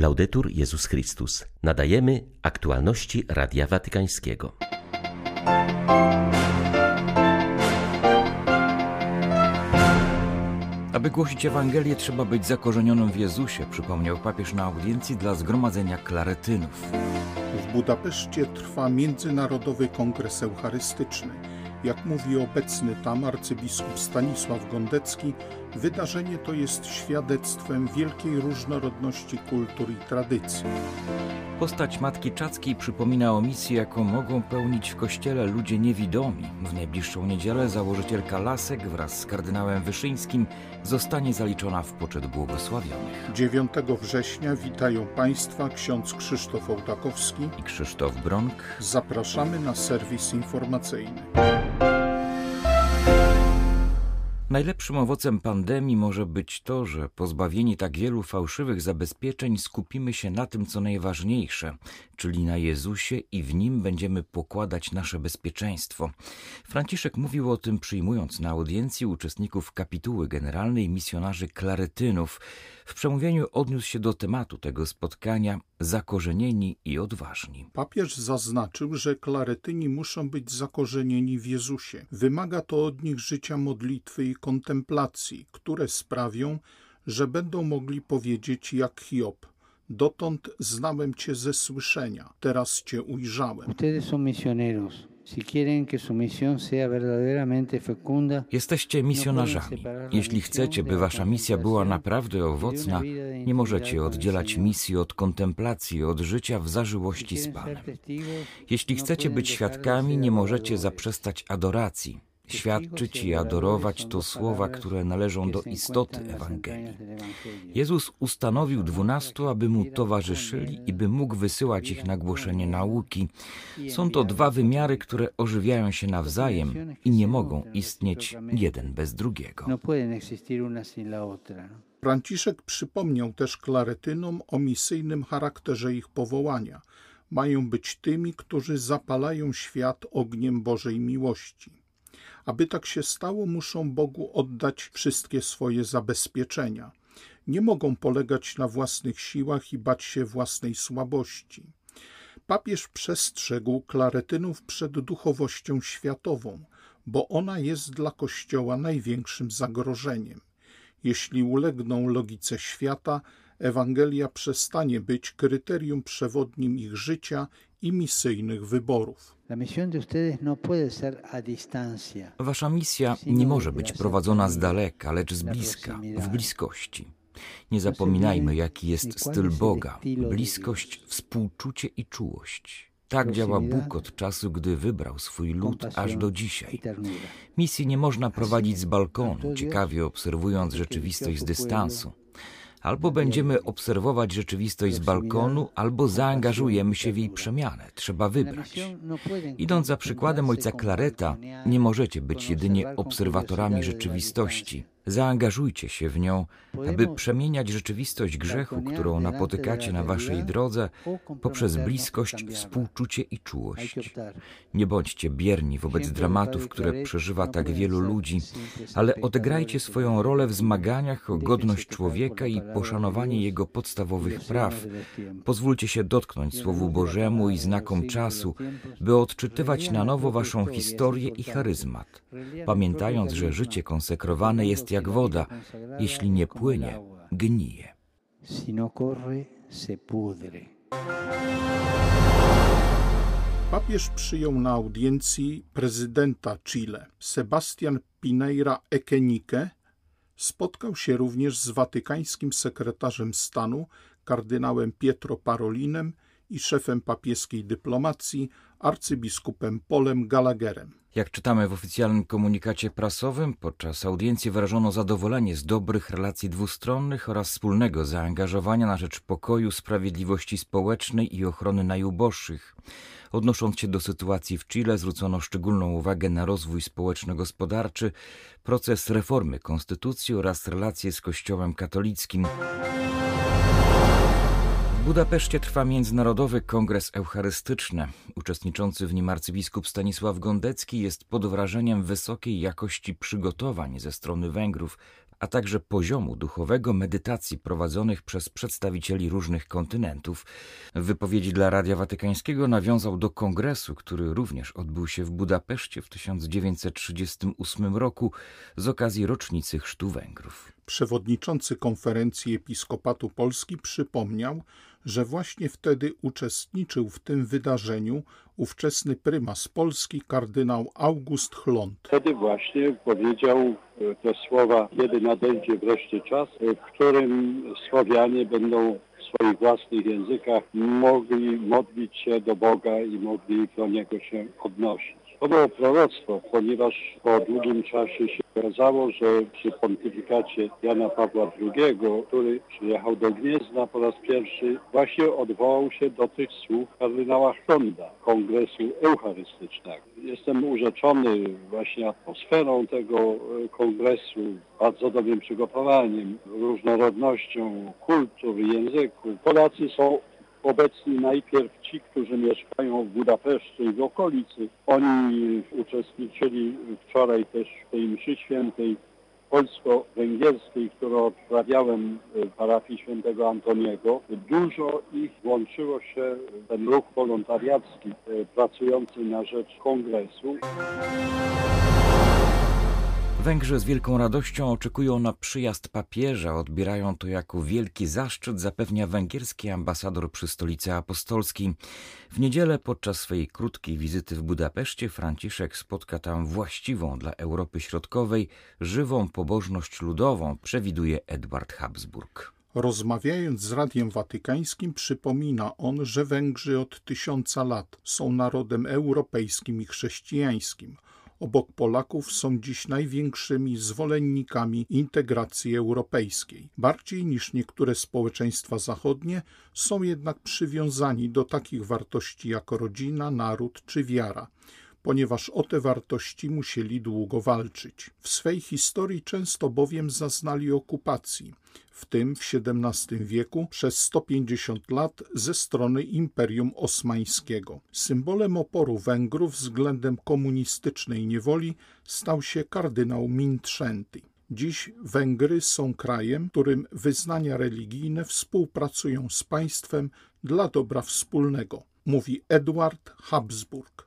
Laudetur Jezus Chrystus. Nadajemy aktualności Radia Watykańskiego. Aby głosić Ewangelię, trzeba być zakorzenionym w Jezusie, przypomniał papież na audiencji dla zgromadzenia klaretynów. W Budapeszcie trwa Międzynarodowy Kongres Eucharystyczny. Jak mówi obecny tam arcybiskup Stanisław Gondecki, wydarzenie to jest świadectwem wielkiej różnorodności kultur i tradycji. Postać Matki Czackiej przypomina o misji, jaką mogą pełnić w kościele ludzie niewidomi. W najbliższą niedzielę założycielka Lasek wraz z kardynałem Wyszyńskim zostanie zaliczona w poczet błogosławionych. 9 września witają Państwa ksiądz Krzysztof Ołtakowski i Krzysztof Bronk. Zapraszamy na serwis informacyjny. Najlepszym owocem pandemii może być to, że pozbawieni tak wielu fałszywych zabezpieczeń skupimy się na tym, co najważniejsze, czyli na Jezusie i w nim będziemy pokładać nasze bezpieczeństwo. Franciszek mówił o tym przyjmując na audiencji uczestników kapituły generalnej misjonarzy klaretynów. W przemówieniu odniósł się do tematu tego spotkania zakorzenieni i odważni. Papież zaznaczył, że klaretyni muszą być zakorzenieni w Jezusie. Wymaga to od nich życia modlitwy i kontemplacji, które sprawią, że będą mogli powiedzieć jak Hiob. Dotąd znałem Cię ze słyszenia, teraz Cię ujrzałem. Ustedes son misioneros. Jesteście misjonarzami. Jeśli chcecie, by wasza misja była naprawdę owocna, nie możecie oddzielać misji od kontemplacji, od życia w zażyłości z Panem. Jeśli chcecie być świadkami, nie możecie zaprzestać adoracji. Świadczyć i adorować to słowa, które należą do istoty Ewangelii. Jezus ustanowił dwunastu, aby mu towarzyszyli i by mógł wysyłać ich na głoszenie nauki. Są to dwa wymiary, które ożywiają się nawzajem i nie mogą istnieć jeden bez drugiego. Franciszek przypomniał też klaretynom o misyjnym charakterze ich powołania. Mają być tymi, którzy zapalają świat ogniem Bożej miłości. Aby tak się stało, muszą Bogu oddać wszystkie swoje zabezpieczenia. Nie mogą polegać na własnych siłach i bać się własnej słabości. Papież przestrzegł klaretynów przed duchowością światową, bo ona jest dla Kościoła największym zagrożeniem. Jeśli ulegną logice świata, Ewangelia przestanie być kryterium przewodnim ich życia i misyjnych wyborów. No Wasza misja nie może być prowadzona z daleka, lecz z bliska, w bliskości. Nie zapominajmy, jaki jest styl Boga bliskość, współczucie i czułość. Tak działa Bóg od czasu, gdy wybrał swój lud aż do dzisiaj. Misji nie można prowadzić z balkonu, ciekawie obserwując rzeczywistość z dystansu. Albo będziemy obserwować rzeczywistość z balkonu, albo zaangażujemy się w jej przemianę. Trzeba wybrać. Idąc za przykładem ojca Klareta, nie możecie być jedynie obserwatorami rzeczywistości. Zaangażujcie się w nią, aby przemieniać rzeczywistość grzechu, którą napotykacie na waszej drodze, poprzez bliskość, współczucie i czułość. Nie bądźcie bierni wobec dramatów, które przeżywa tak wielu ludzi, ale odegrajcie swoją rolę w zmaganiach o godność człowieka i poszanowanie jego podstawowych praw. Pozwólcie się dotknąć Słowu Bożemu i znakom czasu, by odczytywać na nowo waszą historię i charyzmat, pamiętając, że życie konsekrowane jest jak woda. Jeśli nie płynie, gnije. Papież przyjął na audiencji prezydenta Chile, Sebastian Pineira Ekenike. Spotkał się również z watykańskim sekretarzem stanu, kardynałem Pietro Parolinem i szefem papieskiej dyplomacji, arcybiskupem Polem Gallagherem. Jak czytamy w oficjalnym komunikacie prasowym, podczas audiencji wyrażono zadowolenie z dobrych relacji dwustronnych oraz wspólnego zaangażowania na rzecz pokoju, sprawiedliwości społecznej i ochrony najuboższych. Odnosząc się do sytuacji w Chile, zwrócono szczególną uwagę na rozwój społeczno-gospodarczy, proces reformy konstytucji oraz relacje z Kościołem katolickim. W Budapeszcie trwa Międzynarodowy Kongres Eucharystyczny. Uczestniczący w nim arcybiskup Stanisław Gondecki jest pod wrażeniem wysokiej jakości przygotowań ze strony Węgrów, a także poziomu duchowego medytacji prowadzonych przez przedstawicieli różnych kontynentów. W wypowiedzi dla Radia Watykańskiego nawiązał do kongresu, który również odbył się w Budapeszcie w 1938 roku z okazji rocznicy chrztu Węgrów. Przewodniczący konferencji Episkopatu Polski przypomniał, że właśnie wtedy uczestniczył w tym wydarzeniu ówczesny prymas Polski kardynał August Chlont. Wtedy właśnie powiedział e, te słowa, kiedy nadejdzie wreszcie czas, w którym Słowianie będą w swoich własnych językach mogli modlić się do Boga i mogli do Niego się odnosić. To było proroctwo, ponieważ po długim czasie się okazało, że przy pontyfikacie Jana Pawła II, który przyjechał do Gniezna po raz pierwszy, właśnie odwołał się do tych słów kardynała Chronda, Kongresu Eucharystycznego. Jestem urzeczony właśnie atmosferą tego e, kongresu, bardzo dobrym przygotowaniem, różnorodnością kultur, języków. Polacy są obecni najpierw ci, którzy mieszkają w Budapeszcie i w okolicy. Oni uczestniczyli wczoraj też w tej mszy świętej polsko-węgierskiej, którą odprawiałem w parafii świętego Antoniego. Dużo ich włączyło się w ten ruch wolontariacki e, pracujący na rzecz kongresu. Węgrzy z wielką radością oczekują na przyjazd papieża, odbierają to jako wielki zaszczyt, zapewnia węgierski ambasador przy stolicy apostolskiej. W niedzielę podczas swojej krótkiej wizyty w Budapeszcie Franciszek spotka tam właściwą dla Europy Środkowej żywą pobożność ludową, przewiduje Edward Habsburg. Rozmawiając z Radiem Watykańskim, przypomina on, że Węgrzy od tysiąca lat są narodem europejskim i chrześcijańskim – obok Polaków są dziś największymi zwolennikami integracji europejskiej. Bardziej niż niektóre społeczeństwa zachodnie są jednak przywiązani do takich wartości jak rodzina, naród czy wiara ponieważ o te wartości musieli długo walczyć. W swej historii często bowiem zaznali okupacji, w tym w XVII wieku przez 150 lat ze strony Imperium Osmańskiego. Symbolem oporu Węgrów względem komunistycznej niewoli stał się kardynał Mintrzęty. Dziś Węgry są krajem, którym wyznania religijne współpracują z państwem dla dobra wspólnego mówi Edward Habsburg.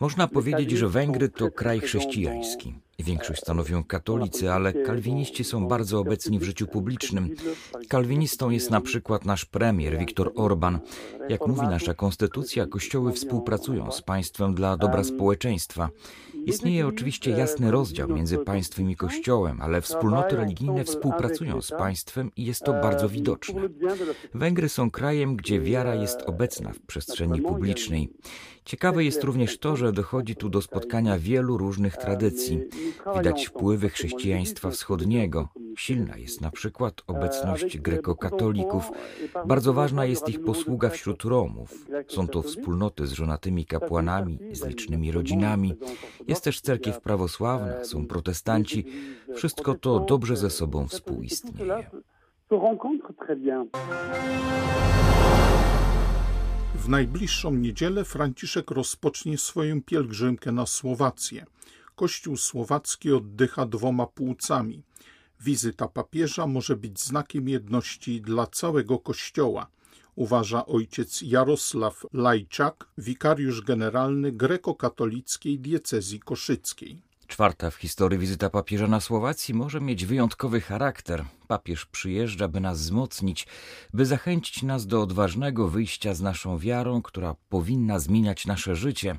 Można powiedzieć, że Węgry to kraj chrześcijański. Większość stanowią katolicy, ale kalwiniści są bardzo obecni w życiu publicznym. Kalwinistą jest na przykład nasz premier Viktor Orban. Jak mówi nasza konstytucja, kościoły współpracują z państwem dla dobra społeczeństwa. Istnieje oczywiście jasny rozdział między państwem i kościołem, ale wspólnoty religijne współpracują z państwem i jest to bardzo widoczne. Węgry są krajem, gdzie wiara jest obecna w przestrzeni publicznej. Ciekawe jest również to, że dochodzi tu do spotkania wielu różnych tradycji. Widać wpływy chrześcijaństwa wschodniego. Silna jest na przykład obecność grekokatolików. Bardzo ważna jest ich posługa wśród Romów. Są to wspólnoty z żonatymi kapłanami, z licznymi rodzinami. Jest też cerkiew prawosławna, są protestanci. Wszystko to dobrze ze sobą współistnieje. W najbliższą niedzielę Franciszek rozpocznie swoją pielgrzymkę na Słowację. Kościół słowacki oddycha dwoma płucami. Wizyta papieża może być znakiem jedności dla całego Kościoła, uważa ojciec Jarosław Lajczak, wikariusz generalny grekokatolickiej diecezji koszyckiej. Czwarta w historii wizyta papieża na Słowacji może mieć wyjątkowy charakter papież przyjeżdża, by nas wzmocnić, by zachęcić nas do odważnego wyjścia z naszą wiarą, która powinna zmieniać nasze życie,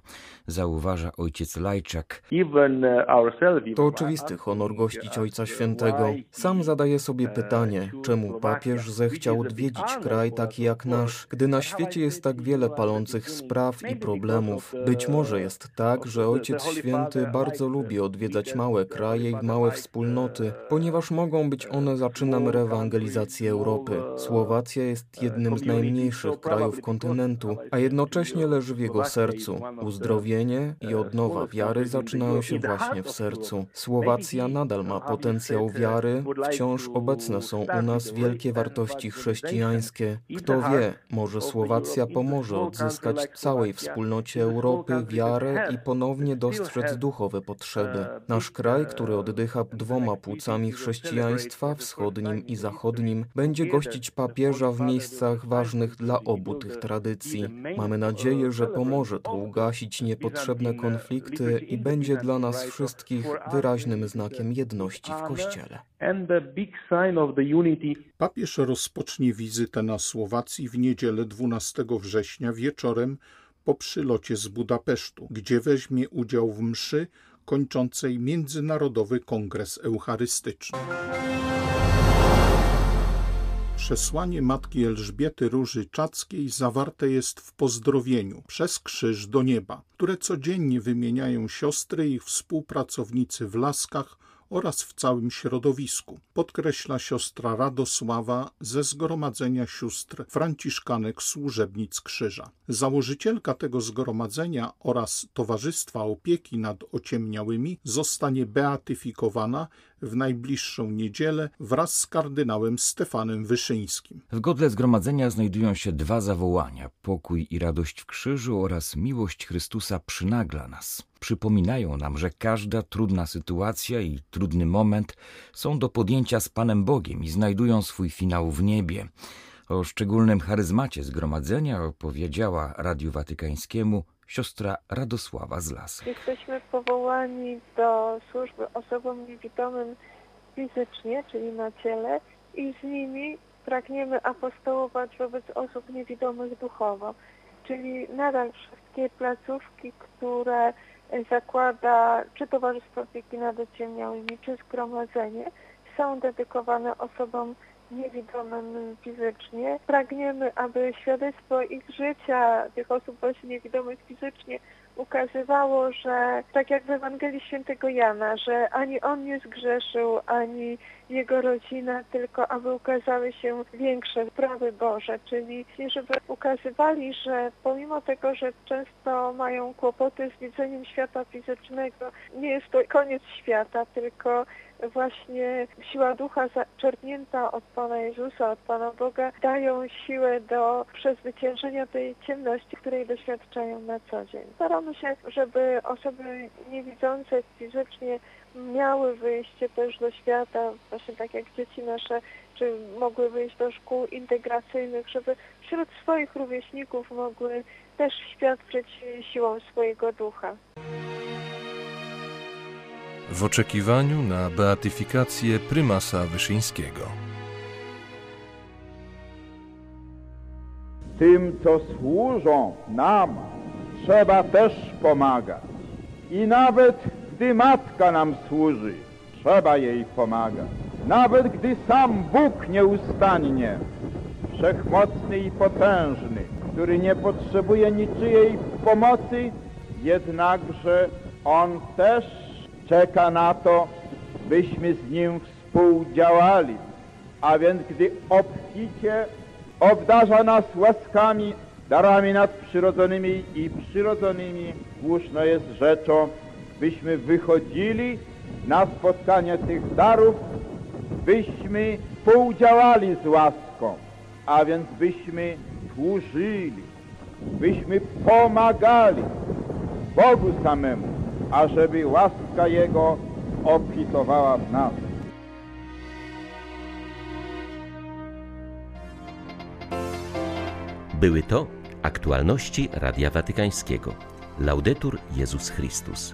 zauważa ojciec Lajczak. To oczywisty honor gościć Ojca Świętego. Sam zadaję sobie pytanie, czemu papież zechciał odwiedzić kraj taki jak nasz, gdy na świecie jest tak wiele palących spraw i problemów. Być może jest tak, że Ojciec Święty bardzo lubi odwiedzać małe kraje i małe wspólnoty, ponieważ mogą być one zaczynane rozpoczynam reewangelizację Europy. Słowacja jest jednym z najmniejszych krajów kontynentu, a jednocześnie leży w jego sercu. Uzdrowienie i odnowa wiary zaczynają się właśnie w sercu. Słowacja nadal ma potencjał wiary, wciąż obecne są u nas wielkie wartości chrześcijańskie. Kto wie, może Słowacja pomoże odzyskać całej wspólnocie Europy wiarę i ponownie dostrzec duchowe potrzeby. Nasz kraj, który oddycha dwoma płucami chrześcijaństwa, wschodnim i zachodnim, będzie gościć papieża w miejscach ważnych dla obu tych tradycji. Mamy nadzieję, że pomoże to ugasić niepotrzebne konflikty i będzie dla nas wszystkich wyraźnym znakiem jedności w Kościele. Papież rozpocznie wizytę na Słowacji w niedzielę 12 września wieczorem po przylocie z Budapesztu, gdzie weźmie udział w mszy kończącej Międzynarodowy Kongres Eucharystyczny. Przesłanie Matki Elżbiety Róży Czackiej zawarte jest w pozdrowieniu przez krzyż do nieba, które codziennie wymieniają siostry i współpracownicy w laskach oraz w całym środowisku, podkreśla siostra Radosława ze Zgromadzenia Sióstr Franciszkanek Służebnic Krzyża. Założycielka tego zgromadzenia oraz Towarzystwa Opieki nad Ociemniałymi zostanie beatyfikowana w najbliższą niedzielę wraz z kardynałem Stefanem Wyszyńskim. W godle zgromadzenia znajdują się dwa zawołania: pokój i radość w krzyżu oraz miłość Chrystusa przynagla nas. Przypominają nam, że każda trudna sytuacja i trudny moment są do podjęcia z Panem Bogiem i znajdują swój finał w niebie. O szczególnym charyzmacie zgromadzenia opowiedziała Radiu Watykańskiemu siostra Radosława z Las. Jesteśmy powołani do służby osobom niewidomym fizycznie, czyli na ciele i z nimi pragniemy apostołować wobec osób niewidomych duchowo. Czyli nadal wszystkie placówki, które zakłada czy Towarzystwo Opieki nad Ociemniałymi, czy Zgromadzenie, są dedykowane osobom niewidomym fizycznie. Pragniemy, aby świadectwo ich życia, tych osób właśnie niewidomych fizycznie, ukazywało, że tak jak w Ewangelii Świętego Jana, że ani on nie zgrzeszył, ani jego rodzina, tylko aby ukazały się większe sprawy Boże, czyli żeby ukazywali, że pomimo tego, że często mają kłopoty z widzeniem świata fizycznego, nie jest to koniec świata, tylko właśnie siła ducha zaczerpnięta od Pana Jezusa, od Pana Boga dają siłę do przezwyciężenia tej ciemności, której doświadczają na co dzień. Staramy się, żeby osoby niewidzące fizycznie miały wyjście też do świata, właśnie tak jak dzieci nasze, czy mogły wyjść do szkół integracyjnych, żeby wśród swoich rówieśników mogły też świadczyć siłą swojego ducha. W oczekiwaniu na beatyfikację prymasa Wyszyńskiego. Tym, co służą nam, trzeba też pomagać. I nawet gdy matka nam służy, trzeba jej pomagać. Nawet gdy sam Bóg nieustannie, wszechmocny i potężny, który nie potrzebuje niczyjej pomocy, jednakże On też czeka na to, byśmy z Nim współdziałali. A więc gdy obficie obdarza nas łaskami, darami nadprzyrodzonymi i przyrodzonymi, słuszno jest rzeczą, byśmy wychodzili na spotkanie tych darów, byśmy współdziałali z łaską, a więc byśmy służyli, byśmy pomagali Bogu samemu, ażeby łaska Jego obfitowała w nas. Były to aktualności Radia Watykańskiego. Laudetur Jezus Chrystus.